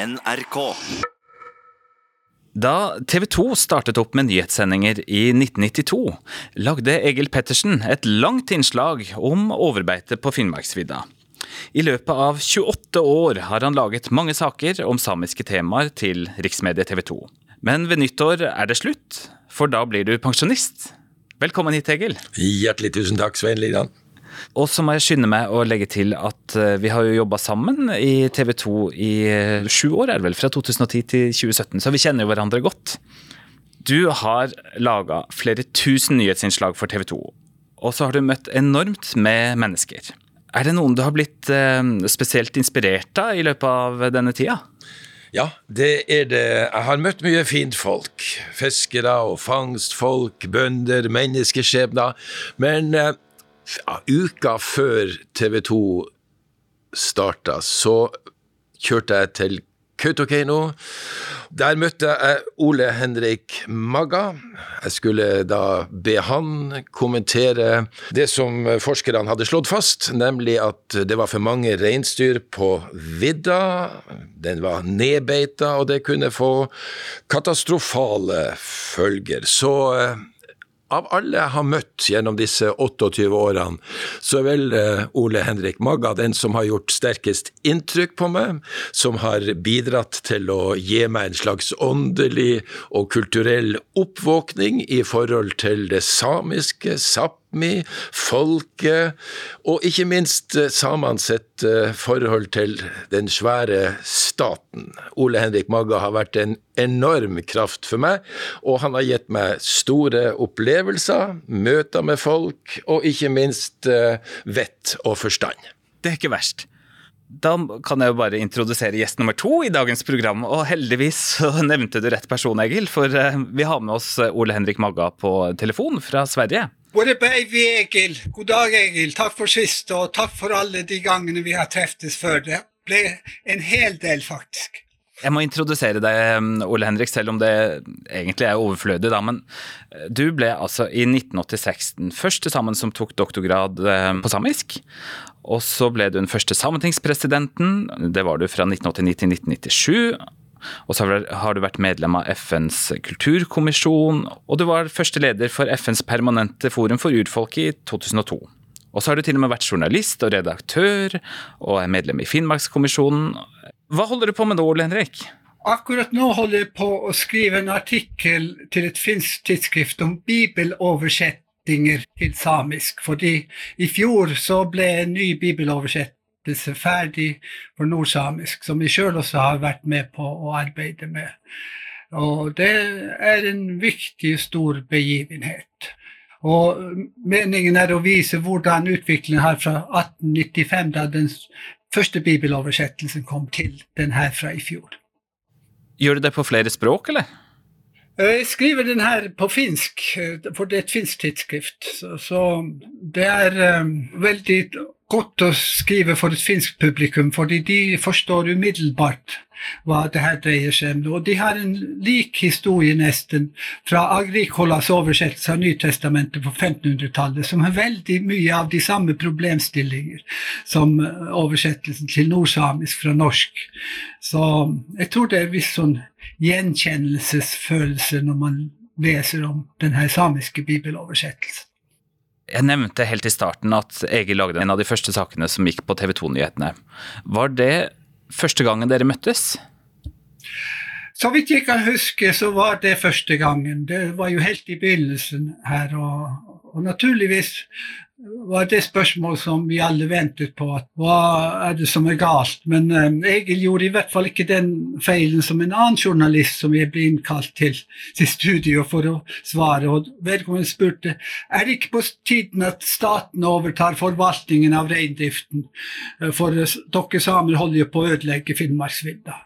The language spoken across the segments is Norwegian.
NRK. Da TV 2 startet opp med nyhetssendinger i 1992, lagde Egil Pettersen et langt innslag om overbeite på Finnmarksvidda. I løpet av 28 år har han laget mange saker om samiske temaer til riksmediet TV 2. Men ved nyttår er det slutt, for da blir du pensjonist. Velkommen hit, Egil. Hjertelig tusen takk, Svein Lidan. Og så må jeg skynde meg å legge til at eh, vi har jo jobba sammen i TV 2 i eh, sju år, er det vel, fra 2010 til 2017, så vi kjenner jo hverandre godt. Du har laga flere tusen nyhetsinnslag for TV 2, og så har du møtt enormt med mennesker. Er det noen du har blitt eh, spesielt inspirert av i løpet av denne tida? Ja, det er det. Jeg har møtt mye fint folk. Fiskere og fangstfolk, bønder, menneskeskjebner. Men uka før TV 2 starta, så kjørte jeg til Kautokeino. Der møtte jeg Ole Henrik Magga. Jeg skulle da be han kommentere det som forskerne hadde slått fast, nemlig at det var for mange reinsdyr på vidda. Den var nedbeita, og det kunne få katastrofale følger. Så eh, av alle jeg har møtt gjennom disse 28 årene, så er vel uh, Ole Henrik Magga den som har gjort sterkest inntrykk på meg, som har bidratt til å gi meg en slags åndelig og kulturell oppvåkning i forhold til det samiske, Sápmi, folket, og ikke minst uh, samene uh, forhold til den svære staten. Ole Henrik Magga har vært en enorm kraft for meg, og han har gitt meg store opplevelser, møter med folk, og ikke minst uh, vett og forstand. Det er ikke verst. Da kan jeg jo bare introdusere gjest nummer to i dagens program. Og heldigvis så nevnte du rett person, Egil, for vi har med oss Ole Henrik Magga på telefon fra Sverige. Er baby Egil? God dag, Egil. Takk for sist, og takk for alle de gangene vi har treftes før. Det ble en hel del, faktisk. Jeg må introdusere deg, Ole Henrik, selv om det egentlig er overflødig. da, men Du ble altså i 1986 den første sammen som tok doktorgrad på samisk. Og så ble du den første sametingspresidenten. Det var du fra 1989 til 1997. Og så har du vært medlem av FNs kulturkommisjon, og du var første leder for FNs permanente forum for urfolk i 2002. Og så har du til og med vært journalist og redaktør, og er medlem i Finnmarkskommisjonen. Hva holder du på med nå, Ole Henrik? Akkurat nå holder jeg på å skrive en artikkel til et finsk tidsskrift om bibeloversettinger til samisk. Fordi i fjor så ble en ny bibeloversettelse ferdig for nordsamisk, som vi sjøl også har vært med på å arbeide med. Og det er en viktig, stor begivenhet. Og meningen er å vise hvordan utviklingen her fra 1895, da den første bibeloversettelsen kom til den her fra i fjor. Gjør du det på flere språk, eller? Jeg skriver den her på finsk, for det er et finsk tidsskrift. Så, det er um, veldig godt å skrive for et finsk publikum, fordi de forstår umiddelbart hva det her dreier seg om. Og de har en lik historie nesten fra Agrikolas oversettelse av Nytestamentet på 1500-tallet, som har veldig mye av de samme problemstillinger som oversettelsen til nordsamisk fra norsk. Så jeg tror det er en viss sånn gjenkjennelsesfølelse når man leser om denne samiske bibeloversettelsen. Jeg nevnte helt i starten at Egil lagde en av de første sakene som gikk på TV 2-nyhetene. Var det første gangen dere møttes? Så vidt jeg kan huske, så var det første gangen. Det var jo helt i begynnelsen her. Og, og naturligvis var det spørsmål som vi alle ventet på. At, hva er det som er galt? Men um, Egil gjorde i hvert fall ikke den feilen som en annen journalist som jeg ble innkalt til, til studio for å svare. Og vedkommende spurte er det ikke på tiden at staten overtar forvaltningen av reindriften, for dere samer holder jo på å ødelegge Finnmarksvidda.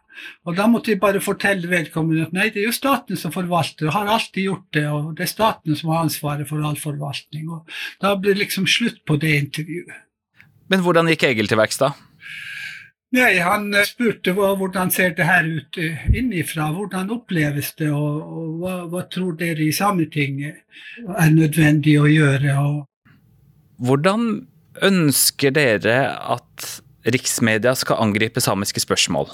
Og da måtte de bare fortelle vedkommende at nei, det er jo staten som forvalter, og har alltid gjort det, og det er staten som har ansvaret for all forvaltning. Og da ble det liksom slutt på det intervjuet. Men hvordan gikk Egil til verks da? Nei, Han spurte hva, hvordan ser det her ut innifra, hvordan oppleves det, og, og hva, hva, tror dere i Sametinget er nødvendig å gjøre? Og... Hvordan ønsker dere at riksmedia skal angripe samiske spørsmål?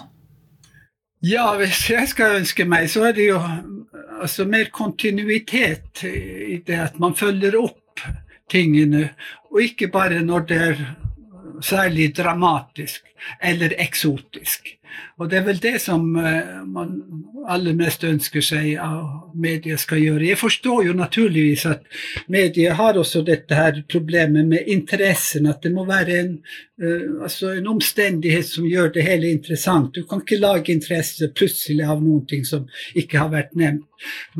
Ja, hvis jeg skal ønske meg, så er det jo altså, mer kontinuitet i det at man følger opp tingene, og ikke bare når det er særlig dramatisk eller eksotisk. Og det er vel det som uh, man aller mest ønsker seg av media skal gjøre. Jeg forstår jo naturligvis at media har også dette her problemet med interessen. At det må være en, uh, altså en omstendighet som gjør det hele interessant. Du kan ikke lage interesse plutselig av noen ting som ikke har vært nevnt.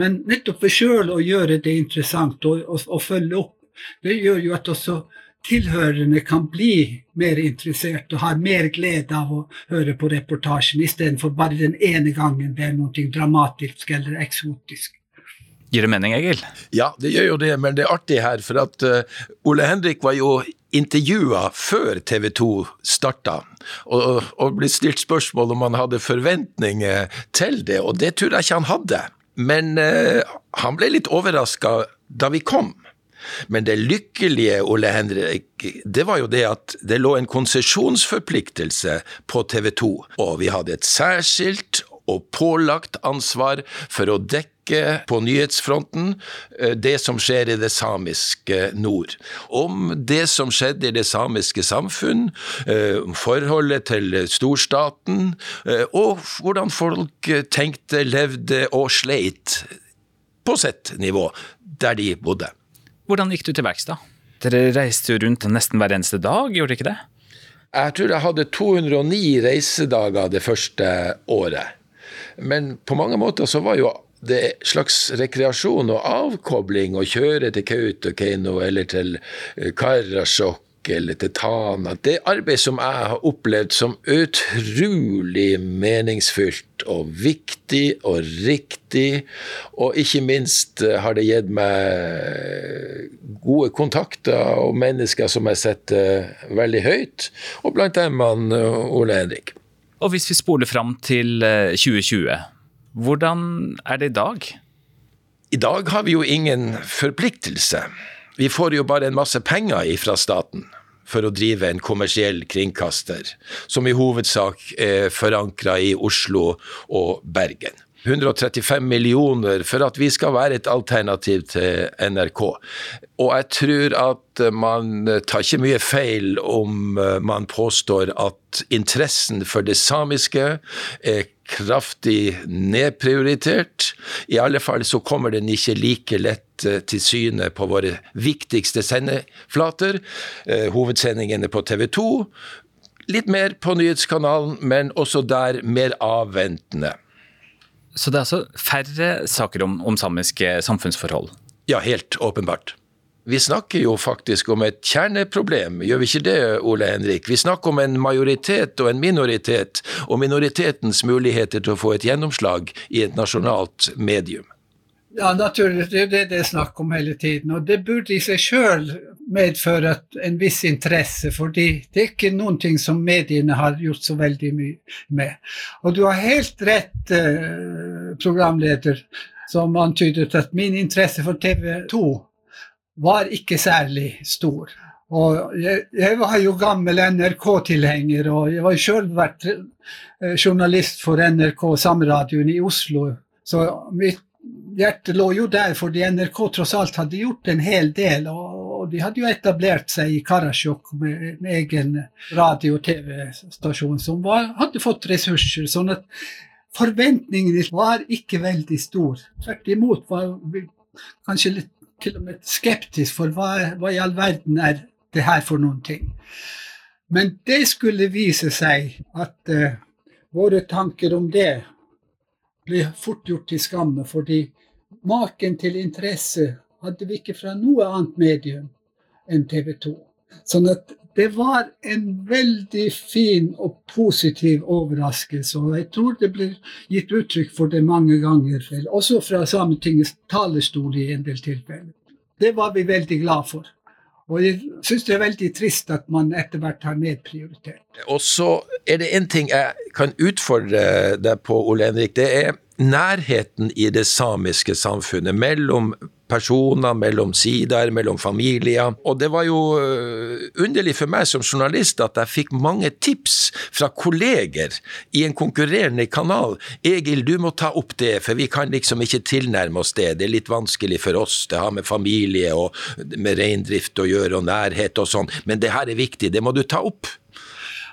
Men nettopp ved sjøl å gjøre det interessant og, og, og følge opp, det gjør jo at også tilhørende kan bli mer interessert og har mer glede av å høre på reportasjen, istedenfor bare den ene gangen det er noe dramatisk eller eksotisk. Gir det mening, Egil? Ja, det gjør jo det, men det er artig her, for at uh, Ole Henrik var jo intervjua før TV 2 starta, og, og ble stilt spørsmål om han hadde forventninger til det, og det tror jeg ikke han hadde. Men uh, han ble litt overraska da vi kom. Men det lykkelige, Ole Henrik, det var jo det at det lå en konsesjonsforpliktelse på TV 2, og vi hadde et særskilt og pålagt ansvar for å dekke på nyhetsfronten eh, det som skjer i det samiske nord. Om det som skjedde i det samiske samfunn, eh, forholdet til storstaten, eh, og hvordan folk tenkte, levde og sleit på sitt nivå der de bodde. Hvordan gikk du til verks da? Dere reiste jo rundt nesten hver eneste dag, gjorde dere ikke det? Jeg tror jeg hadde 209 reisedager det første året. Men på mange måter så var jo det slags rekreasjon og avkobling å kjøre til Kautokeino eller til Karasjok eller til Tana. Det arbeid som jeg har opplevd som utrolig meningsfylt og viktig og riktig, og ikke minst eh, har det gitt meg gode kontakter og mennesker som jeg setter veldig høyt, og blant dem han eh, Ole Henrik. Og hvis vi spoler fram til 2020, eh, hvordan er det i dag? I dag har vi jo ingen forpliktelse. Vi får jo bare en masse penger fra staten for å drive en kommersiell kringkaster, som i hovedsak er forankra i Oslo og Bergen. 135 millioner for at vi skal være et alternativ til NRK. Og jeg tror at man tar ikke mye feil om man påstår at interessen for det samiske er kraftig nedprioritert. I alle fall så kommer den ikke like lett eh, til syne på våre viktigste sendeflater. Eh, hovedsendingene på TV 2. Litt mer på nyhetskanalen, men også der mer avventende. Så det er altså færre saker om, om samiske samfunnsforhold? Ja, helt åpenbart. Vi snakker jo faktisk om et kjerneproblem, gjør vi ikke det, Ole Henrik? Vi snakker om en majoritet og en minoritet, og minoritetens muligheter til å få et gjennomslag i et nasjonalt medium. Ja, naturlig. Det er det det er snakk om hele tiden. Og det burde i seg sjøl medføre en viss interesse, fordi det er ikke noen ting som mediene har gjort så veldig mye med. Og du har helt rett, eh, programleder, som antydet at min interesse for TV 2 var ikke særlig stor. Og jeg, jeg var jo gammel NRK-tilhenger, og jeg var sjøl vært eh, journalist for NRK Samradioen i Oslo. Så mitt hjerte lå jo der, fordi NRK tross alt hadde gjort en hel del. Og de hadde jo etablert seg i Karasjok med en egen radio- og TV-stasjon som var, hadde fått ressurser. sånn at forventningene var ikke veldig store. Tvert imot var vi kanskje litt til og med skeptisk for hva, hva, i all verden er det her for noen ting. Men det skulle vise seg at uh, våre tanker om det blir fort gjort til skamme, fordi maken til interesse hadde vi ikke fra noe annet medium enn TV 2. Sånn at det var en veldig fin og positiv overraskelse. Og jeg tror det blir gitt uttrykk for det mange ganger, også fra Sametingets talerstol i en del tilfeller. Det var vi veldig glad for. Og jeg syns det er veldig trist at man etter hvert har nedprioritert. Og så er det en ting jeg kan utfordre deg på, Ole Henrik. Det er nærheten i det samiske samfunnet mellom personer, mellom sider, mellom familier. Og det var jo eh, underlig for meg som journalist at jeg fikk mange tips fra kolleger i en konkurrerende kanal. Egil, du må ta opp det, for vi kan liksom ikke tilnærme oss det. Det er litt vanskelig for oss. Det har med familie og med reindrift å gjøre, og nærhet og sånn. Men det her er viktig, det må du ta opp.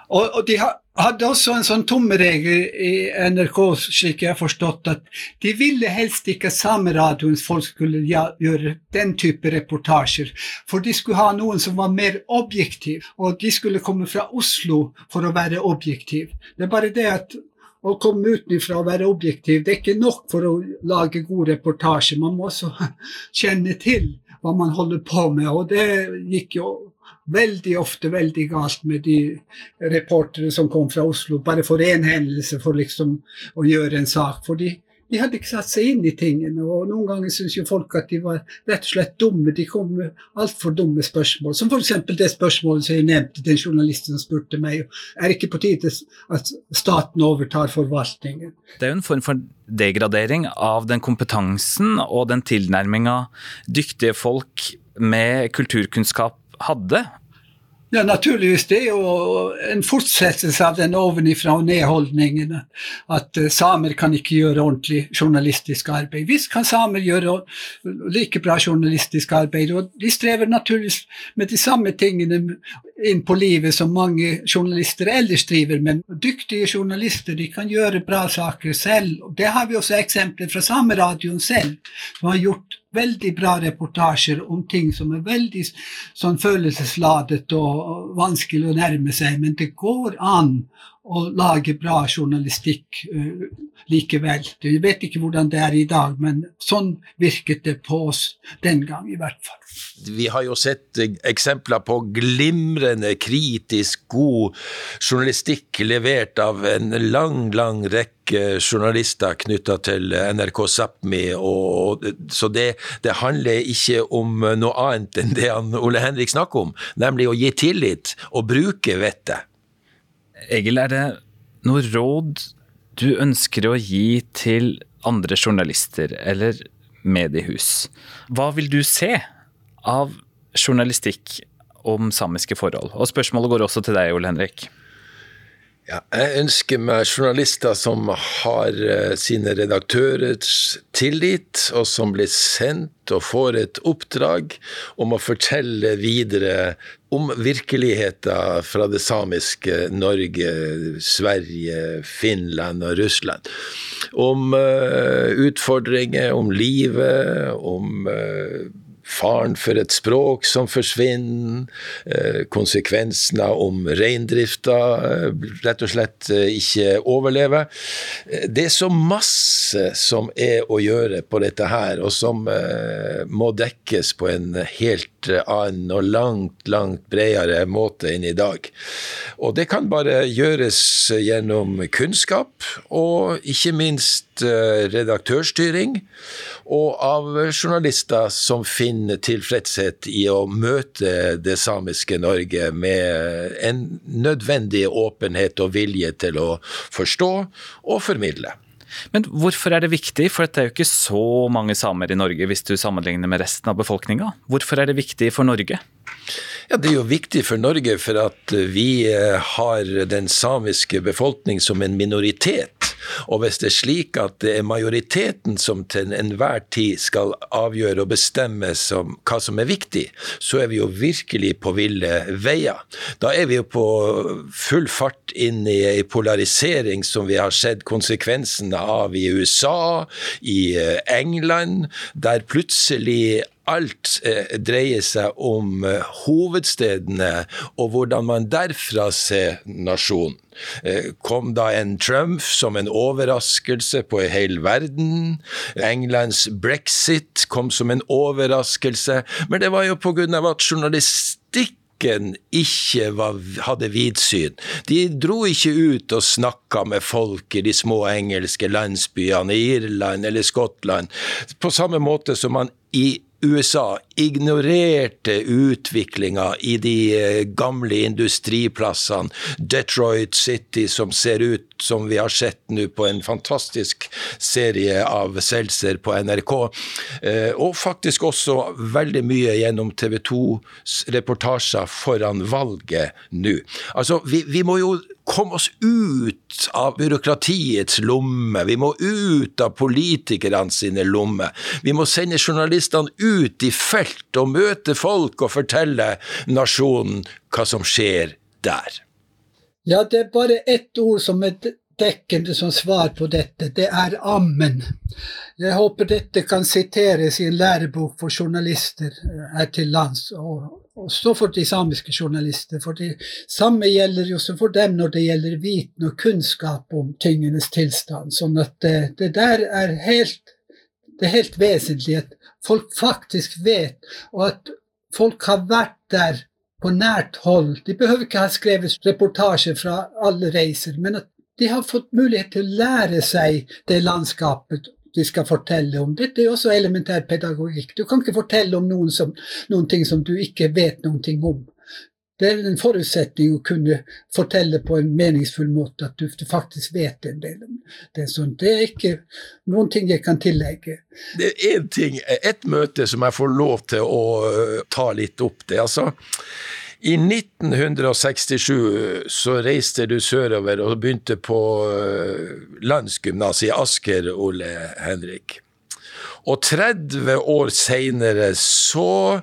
Og, og de hadde også en sånn tommeregel i NRK, slik jeg har forstått, at de ville helst ikke sameradioens folk skulle gjøre den type reportasjer. For de skulle ha noen som var mer objektiv, og de skulle komme fra Oslo for å være objektiv. Det er bare det at å komme utenfra og være objektiv, det er ikke nok for å lage god reportasje. Man må også kjenne til hva man holder på med, og det gikk jo veldig ofte veldig galt med de reportere som kom fra Oslo, bare for én hendelse for liksom å gjøre en sak. For de, de, hadde ikke satt seg inn i tingene. Og noen ganger syns jo folk at de var rett og slett dumme. De kom med altfor dumme spørsmål. Som f.eks. det spørsmålet som jeg nevnte, den journalisten som spurte meg er ikke på tide at staten overtar forvaltningen. Det er jo en form for degradering av den kompetansen og den tilnærminga dyktige folk med kulturkunnskap hadde? Ja, naturligvis. Det er jo en fortsettelse av den ovenifra og ned-holdningen. At uh, samer kan ikke gjøre ordentlig journalistisk arbeid. Visst kan samer gjøre like bra journalistisk arbeid, og de strever naturligvis med de samme tingene inn på livet som mange journalister ellers driver med. Dyktige journalister de kan gjøre bra saker selv. Det har vi også eksempler fra sameradioen selv, som har gjort veldig bra reportasjer om ting som er veldig sånn følelsesladet og vanskelig å nærme seg, men det går an å lage bra journalistikk uh, likevel. Jeg vet ikke hvordan det er i dag, men sånn virket det på oss den gang i hvert fall. Vi har jo sett eksempler på glimrende, kritisk god journalistikk levert av en lang, lang rekke journalister knytta til NRK Sápmi. Så det, det, handler ikke om noe annet enn det han, Ole Henrik snakker om, nemlig å gi tillit og bruke vettet. Egil, er det noe råd du ønsker å gi til andre journalister eller mediehus? Hva vil du se av journalistikk om samiske forhold? Og spørsmålet går også til deg, Ole Henrik. Ja, jeg ønsker meg journalister som har uh, sine redaktørers tillit, og som blir sendt og får et oppdrag om å fortelle videre om virkeligheten fra det samiske Norge, Sverige, Finland og Russland. Om uh, utfordringer, om livet, om uh, faren for et språk som forsvinner, eh, konsekvensene om reindrifta eh, rett og slett eh, ikke overlever. Det er så masse som er å gjøre på dette her, og som må dekkes på en helt annen og langt, langt bredere måte enn i dag. Og det kan bare gjøres gjennom kunnskap, og ikke minst redaktørstyring, og av journalister som finner tilfredshet i å møte det samiske Norge med en nødvendig åpenhet og vilje til å forstå og formidle. Men hvorfor er det viktig, for det er jo ikke så mange samer i Norge hvis du sammenligner med resten av befolkninga. Hvorfor er det viktig for Norge? Ja, Det er jo viktig for Norge for at vi eh, har den samiske befolkning som en minoritet. Og hvis det er slik at det er majoriteten som til enhver tid skal avgjøre og bestemme som, hva som er viktig, så er vi jo virkelig på ville veier. Da er vi jo på full fart inn i ei polarisering som vi har sett konsekvensene av i USA, i eh, England, der plutselig alt eh, dreier seg om eh, hovedstedene og hvordan man derfra ser nasjonen. Eh, kom da en Trump som en overraskelse på en hel verden. Englands brexit kom som en overraskelse. Men det var jo pga. at journalistikk ikke var, hadde vidsyn. De dro ikke ut og snakka med folk i de små engelske landsbyene i Irland eller Skottland, på samme måte som man i USA ignorerte utviklinga i de eh, gamle industriplassene, Detroit City, som ser ut som vi har sett nå på en fantastisk serie av Seltzer på NRK, eh, og faktisk også veldig mye gjennom TV 2s reportasjer foran valget nå. Altså, vi, vi må jo komme oss ut av byråkratiets lomme. Vi må ut av politikerne sine lommer. Vi må sende journalistene ut i felt og møte folk og fortelle nasjonen hva som skjer der. Ja, det er bare ett ord som er dekkende som svar på dette. Det er ammen. Jeg håper dette kan siteres i en lærebok for journalister her til lands. og også for de samiske journalister. For det samme gjelder jo også for dem når det gjelder viten og kunnskap om tingenes tilstand. Sånn at det, det der er helt, det er helt vesentlig at folk faktisk vet, og at folk har vært der på nært hold. De behøver ikke ha skrevet reportasjer fra alle reiser, men at de har fått mulighet til å lære seg det landskapet de skal fortelle om. Dette er også elementær pedagogikk. Du kan ikke fortelle om noen, som, noen ting som du ikke vet noen ting om. Det er en forutsetning å kunne fortelle på en meningsfull måte at du, faktisk vet en del om det. Sånn. Det er ikke noen ting jeg kan tillegge. Det er én ting, et møte som jeg får lov til å øh, ta litt opp. det altså i 1967 så reiste du sørover og begynte på øh, landsgymnaset i Asker, Ole Henrik. Og 30 år seinere så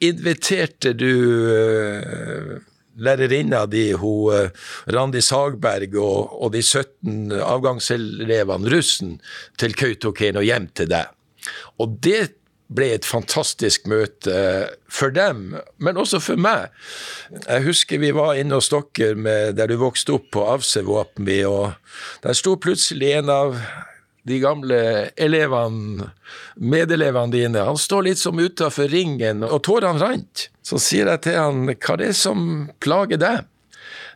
inviterte du øh, lærerinna di, hun, øh, Randi Sagberg, og, og de 17 avgangselevene, russen, til Kautokeino hjem til deg. Og det ble et fantastisk møte for dem, men også for meg. Jeg husker vi var inne hos dere der du vokste opp på Avsevåpenby, og der sto plutselig en av de gamle elevene, medelevene dine, han står litt som utafor ringen, og tårene rant. Så sier jeg til han, hva er det som plager deg?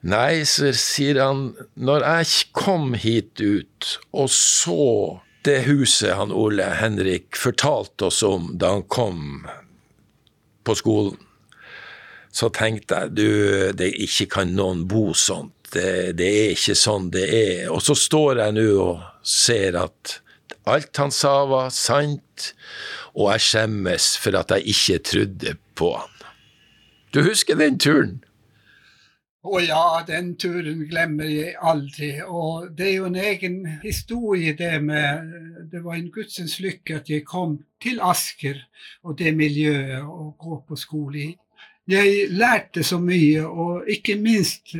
Nei, så sier han, når jeg kom hit ut og så det huset han Ole Henrik fortalte oss om da han kom på skolen, så tenkte jeg du, det ikke kan noen bo sånt. Det, det er ikke sånn det er. Og så står jeg nå og ser at alt han sa var sant, og jeg skjemmes for at jeg ikke trodde på han. Du husker den turen? Å ja, den turen glemmer jeg aldri. Og det er jo en egen historie, det med Det var en gudsens lykke at jeg kom til Asker og det miljøet og gå på skole i. Jeg lærte så mye, og ikke minst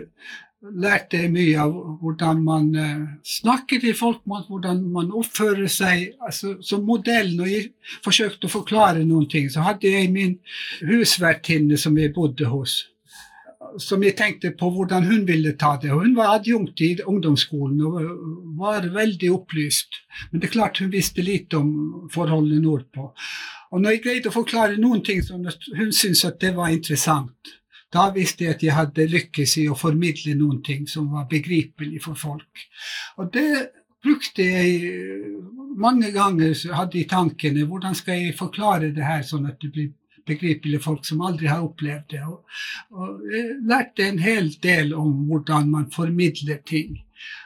lærte jeg mye av hvordan man uh, snakker til folk, hvordan man oppfører seg. Altså, som modell, når jeg forsøkte å forklare noen ting, så hadde jeg min husvertinne som jeg bodde hos som jeg tenkte på hvordan hun ville ta det. Hun var adjunkt i ungdomsskolen og var veldig opplyst. Men det er klart hun visste litt om forholdene nordpå. Og når jeg greide å forklare noen ting som hun syntes at det var interessant, da visste jeg at jeg hadde lykkes i å formidle noen ting som var begripelig for folk. Og det brukte jeg mange ganger, hadde i tankene. Hvordan skal jeg forklare det her sånn at det blir begripelige folk som aldri har opplevd det. Og, og jeg lærte en hel del om hvordan man formidler ting.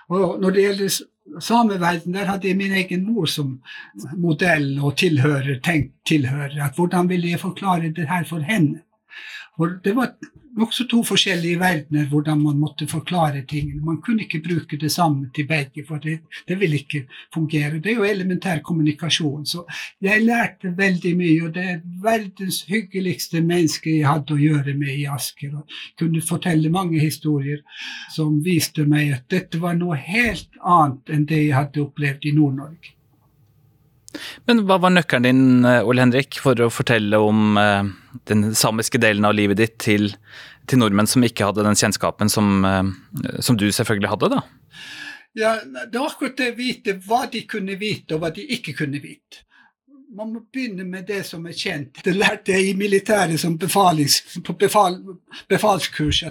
Og når det gjelder sameverden, der hadde jeg min egen mor som modell og tilhører, tenkt tilhører. at Hvordan ville jeg forklare det her for henne? For det var nokså to forskjellige verdener hvordan man måtte forklare tingene. Man kunne ikke bruke det samme til begge, for det, det ville ikke fungere. Det er jo elementær kommunikasjon. Så jeg lærte veldig mye, og det er verdens hyggeligste menneske jeg hadde å gjøre med i Asker. Og kunne fortelle mange historier som viste meg at dette var noe helt annet enn det jeg hadde opplevd i Nord-Norge. Men hva var nøkkelen din, eh, Ole Henrik, for å fortelle om eh, den samiske delen av livet ditt til, til nordmenn som ikke hadde den kjennskapen som, eh, som, du selvfølgelig hadde, da? Ja, Det var akkurat det å vite hva de kunne vite, og hva de ikke kunne vite. Man må begynne med det som er kjent. Det lærte jeg i militæret som befalings, på befal, befalskurs.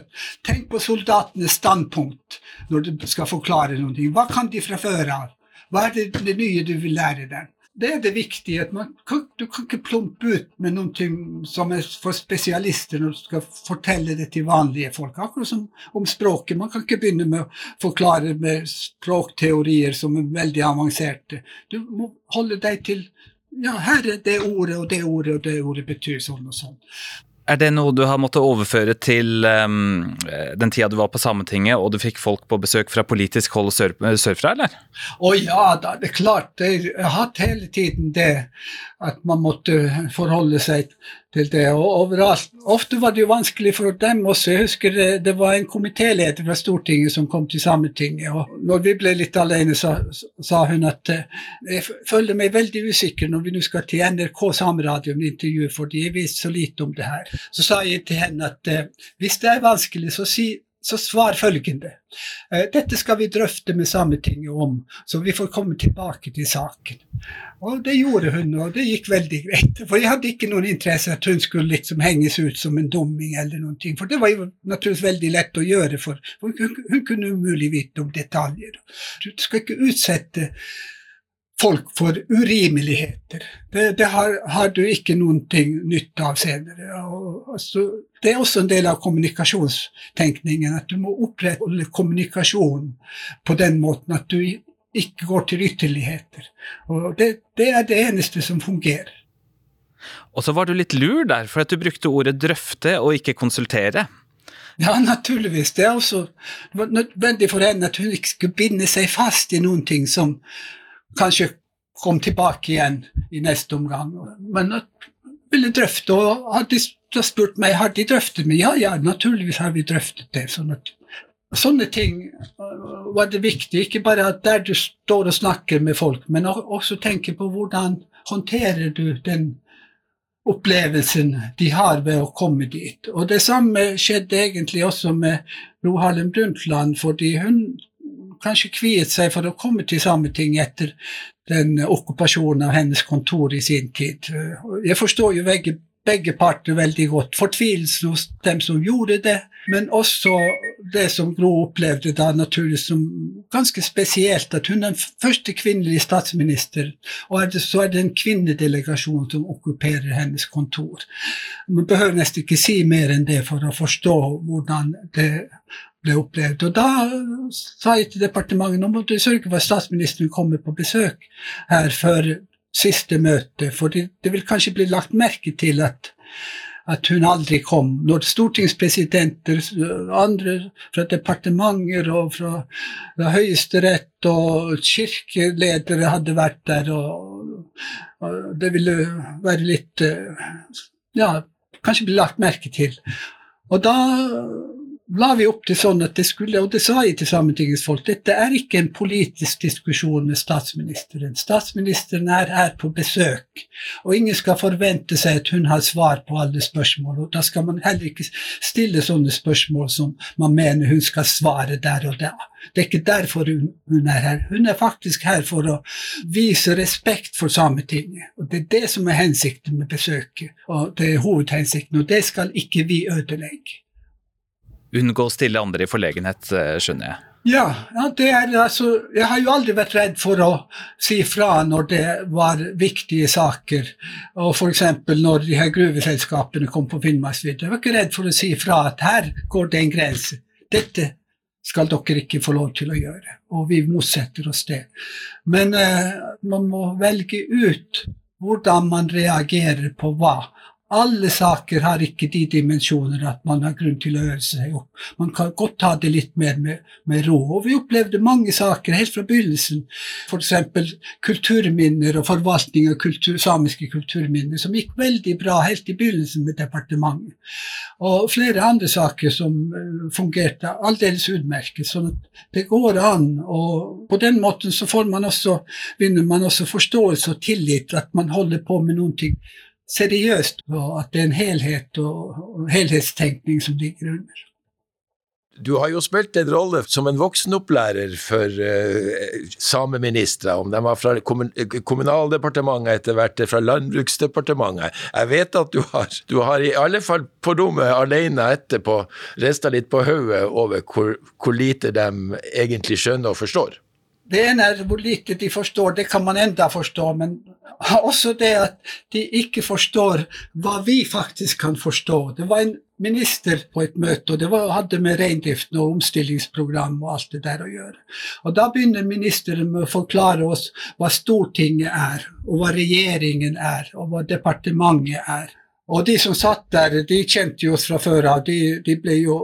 Tenk på soldatenes standpunkt når du skal forklare noe. Hva kan de fra før av? Hva er det, det nye du vil lære dem? Det er det viktige. at kan, Du kan ikke plumpe ut med noe som er for spesialister når du skal fortelle det til vanlige folk. Akkurat som om språket. Man kan ikke begynne med å forklare med språkteorier som er veldig avanserte. Du må holde deg til ja, her er det ordet og det ordet og det ordet betyr sånn og sånn. Er det noe du har måttet overføre til um, den tida du var på Sametinget, og du fikk folk på besøk fra politisk hold sør, sørfra, eller? Å ja da, det er klart. Jeg har hatt hele tiden det at man måtte forholde seg til det. Og overalt. Ofte var det jo vanskelig for dem også. Jeg husker det, det var en komitéleder fra Stortinget som kom til Sametinget. og når vi ble litt alene, så sa hun at eh, jeg føler meg veldig usikker når vi nå skal til NRK Sameradio med intervju, fordi jeg vet så lite om det her. Så sa jeg til henne at eh, hvis det er vanskelig, så si så svar følgende. Eh, dette skal vi drøfte med Sametinget om, så vi får komme tilbake til saken. Og det gjorde hun, og det gikk veldig greit. For jeg hadde ikke noen interesse at hun skulle liksom henges ut som en dumming eller noen ting. For det var jo naturligvis veldig lett å gjøre, for hun, hun kunne umulig vite om detaljer. Du skal ikke utsette folk for urimeligheter. Det, det har, har, du ikke noen ting nytte av senere. Og, altså, det er også en del av kommunikasjonstenkningen, at du må opprettholde kommunikasjonen på den måten at du ikke går til ytterligheter. Og det, det er det eneste som fungerer. Og så var du litt lur der, for at du brukte ordet drøfte og ikke konsultere. Ja, naturligvis. Det er også nødvendig for henne at hun ikke skulle binde seg fast i noen ting som kanskje kom tilbake igjen i neste omgang. Men at ville drøfte, og hadde de spurt meg har de drøftet med ja, ja, naturligvis har vi drøftet det. sånn at Sånne ting øh, var det viktig, ikke bare at der du står og snakker med folk, men også tenke på hvordan håndterer du den opplevelsen de har ved å komme dit. Og det samme skjedde egentlig også med Ro Harlem Brundtland, fordi hun kanskje kviet seg for å komme til Sametinget etter den okkupasjonen av hennes kontor i sin tid. Jeg forstår jo begge, begge parter veldig godt. Fortvilelsen hos dem som gjorde det, men også det som Gro opplevde da naturlig som ganske spesielt, at hun er den første kvinnelige statsminister, og så er det en kvinnedelegasjon som okkuperer hennes kontor. Man behøver nesten ikke si mer enn det for å forstå hvordan det ble opplevd. Og da sa jeg til departementet nå må du sørge for at statsministeren kommer på besøk her før siste møte, for det, det vil kanskje bli lagt merke til at, at hun aldri kom. Når stortingspresidenter, andre fra departementer og fra, fra Høyesterett og kirkeledere hadde vært der, og, og det ville være litt Ja, kanskje bli lagt merke til. Og da la vi opp til sånn at det skulle, og det sa jeg til Sametingets folk, dette er ikke en politisk diskusjon med statsministeren. Statsministeren er her på besøk, og ingen skal forvente seg at hun har svar på alle spørsmål. og Da skal man heller ikke stille sånne spørsmål som man mener hun skal svare der og da. Det er ikke derfor hun, er her. Hun er faktisk her for å vise respekt for Sametinget. og Det er det som er hensikten med besøket, og det er hovedhensikten, og det skal ikke vi ødelegge unngå å stille andre i forlegenhet, eh, skjønner jeg. Ja, er, altså, jeg har jo aldri vært redd for å si fra når det var viktige saker. Og F.eks. når de her gruveselskapene kom på Finnmarksvidda. Jeg var ikke redd for å si fra at her går det en grense. Dette skal dere ikke få lov til å gjøre. Og vi motsetter oss det. Men eh, man må velge ut hvordan man reagerer på hva. Alle saker har ikke de dimensjoner at man har grunn til å øve seg opp. Man kan godt ta det litt mer med, med ro. Og vi opplevde mange saker helt fra begynnelsen, f.eks. kulturminner og forvaltning av kultur, samiske kulturminner, som gikk veldig bra helt i begynnelsen med departementet. Og flere andre saker som uh, fungerte aldeles utmerket. sånn at det går an. Og på den måten så man også, vinner man også forståelse og tillit at man holder på med noen ting seriøst, og at det er en helhet og helhetstenkning som ligger under. Du har jo spilt en rolle som en voksenopplærer for uh, sameministre, om de var fra Kommunaldepartementet, etter hvert fra Landbruksdepartementet. Jeg vet at du har, du har i alle fall på rommet alene etterpå rista litt på hodet over hvor, hvor lite de egentlig skjønner og forstår. Det ene er hvor lite de forstår, det kan man enda forstå, men også det at de ikke forstår hva vi faktisk kan forstå. Det var en minister på et møte, og det var, hadde med reindriften og omstillingsprogram og alt det der å gjøre. Og Da begynner ministeren med å forklare oss hva Stortinget er, og hva regjeringen er, og hva departementet er. Og de som satt der, de kjente jo oss fra før av. De, de ble jo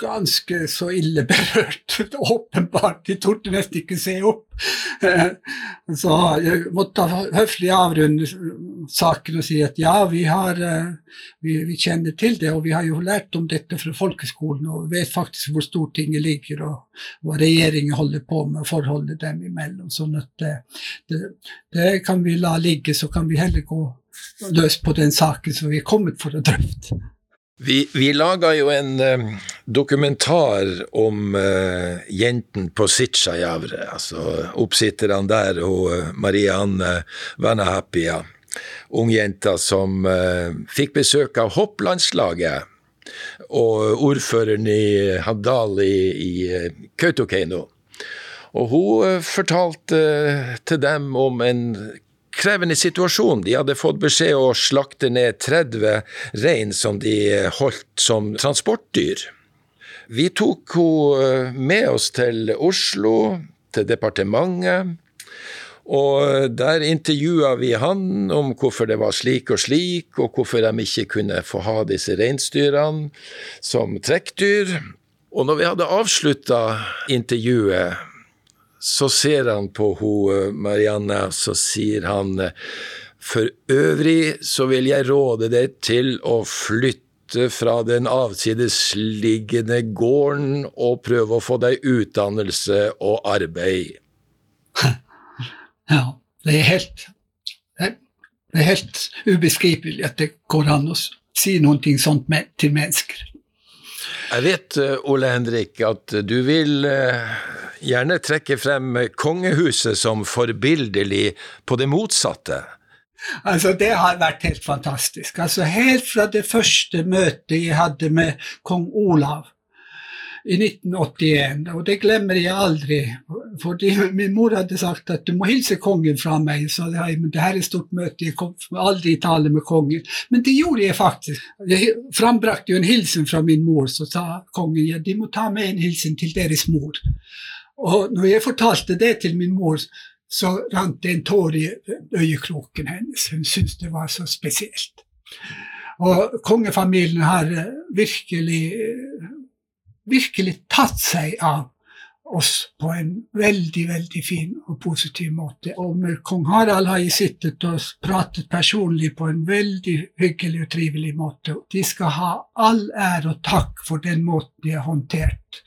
ganske så ille berørt. Åpenbart. De torde nesten ikke se opp. Så jeg måtte høflig avrunde saken og si at ja, vi, har, vi, vi, kjenner til det, og vi har jo lært om dette fra folkeskolen og vet faktisk hvor Stortinget ligger og hva regjeringen holder på med, forholdet dem imellom. Sånn at det, det, det kan vi la ligge, så kan vi heller gå løs på den saken som vi er kommet for å drøfte. Vi, vi laga jo en eh, dokumentar om eh, jentene på Sitsjajavre, altså oppsitterne der og uh, Marianne Vanahapia, ungjenta som uh, fikk besøk av hopplandslaget og ordføreren i Haddal i, i Kautokeino. Og hun fortalte til dem om en krevende situasjon. De hadde fått beskjed å slakte ned 30 rein som de holdt som transportdyr. Vi tok henne med oss til Oslo, til departementet. Og der intervjua vi han om hvorfor det var slik og slik, og hvorfor de ikke kunne få ha disse reinsdyrene som trekkdyr. Og når vi hadde avslutta intervjuet, så ser han på hun eh, Marianne, så sier han for øvrig så vil jeg råde deg til å flytte fra den avsidesliggende gården og prøve å få deg utdannelse og arbeid. Ja, det er helt det er helt ubeskrivelig at det går an å si noe sånt til mennesker. Jeg vet, eh, Ole Henrik, at du vil eh, gjerne trekke frem kongehuset som forbildelig på det motsatte. Altså, Det har vært helt fantastisk. Altså, Helt fra det første møtet jeg hadde med kong Olav i 1981, og det glemmer jeg aldri. Fordi min mor hadde sagt at du må hilse kongen fra meg. Så jeg, men det her er et stort møte, jeg kom aldri i tale med kongen. Men det gjorde jeg faktisk. Jeg frambrakte jo en hilsen fra min mor, så sa kongen ja, de må ta med en hilsen til deres mor. Og når jeg fortalte det til min mor, så rant det en tår i øyekroken hennes. Hun syntes det var så spesielt. Og kongefamilien har eh, virkelig, virkelig tatt seg av oss på en veldig, veldig fin og positiv måte. Og med kong Harald har jeg sittet og pratet personlig på en veldig hyggelig og trivelig måte. De skal ha all ære og takk for den måten de har håndtert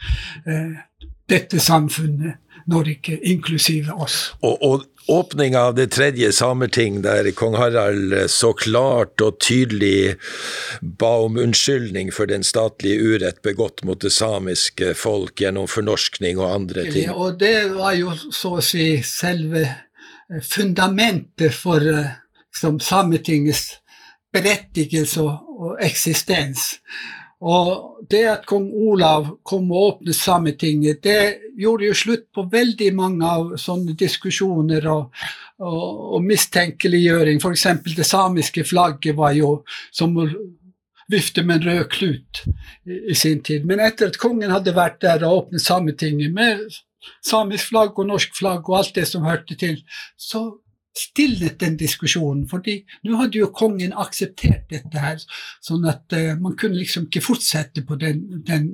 eh, dette samfunnet, Norge, inklusive oss. Og, og åpninga av det tredje sameting, der kong Harald så klart og tydelig ba om unnskyldning for den statlige urett begått mot det samiske folk gjennom fornorskning og andre ting. Og det var jo så å si selve fundamentet for som Sametingets berettigelse og eksistens. Og det at kong Olav kom og åpnet Sametinget, det gjorde jo slutt på veldig mange av sånne diskusjoner og, og, og mistenkeliggjøring. F.eks. det samiske flagget var jo som å vifte med en rød klut i, i, sin tid. Men etter at kongen hadde vært der og åpnet Sametinget med samisk flagg og norsk flagg og alt det som hørte til, så stilnet den diskusjonen. fordi nå hadde jo kongen akseptert dette her, sånn at uh, man kunne liksom ikke fortsette på den, den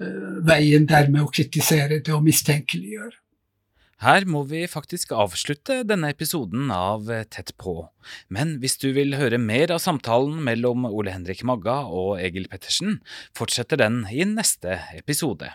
uh, veien der med å kritisere det og mistenkeliggjøre. Her må vi faktisk avslutte denne episoden av Tett på. Men hvis du vil høre mer av samtalen mellom Ole Henrik Magga og Egil Pettersen, fortsetter den i neste episode.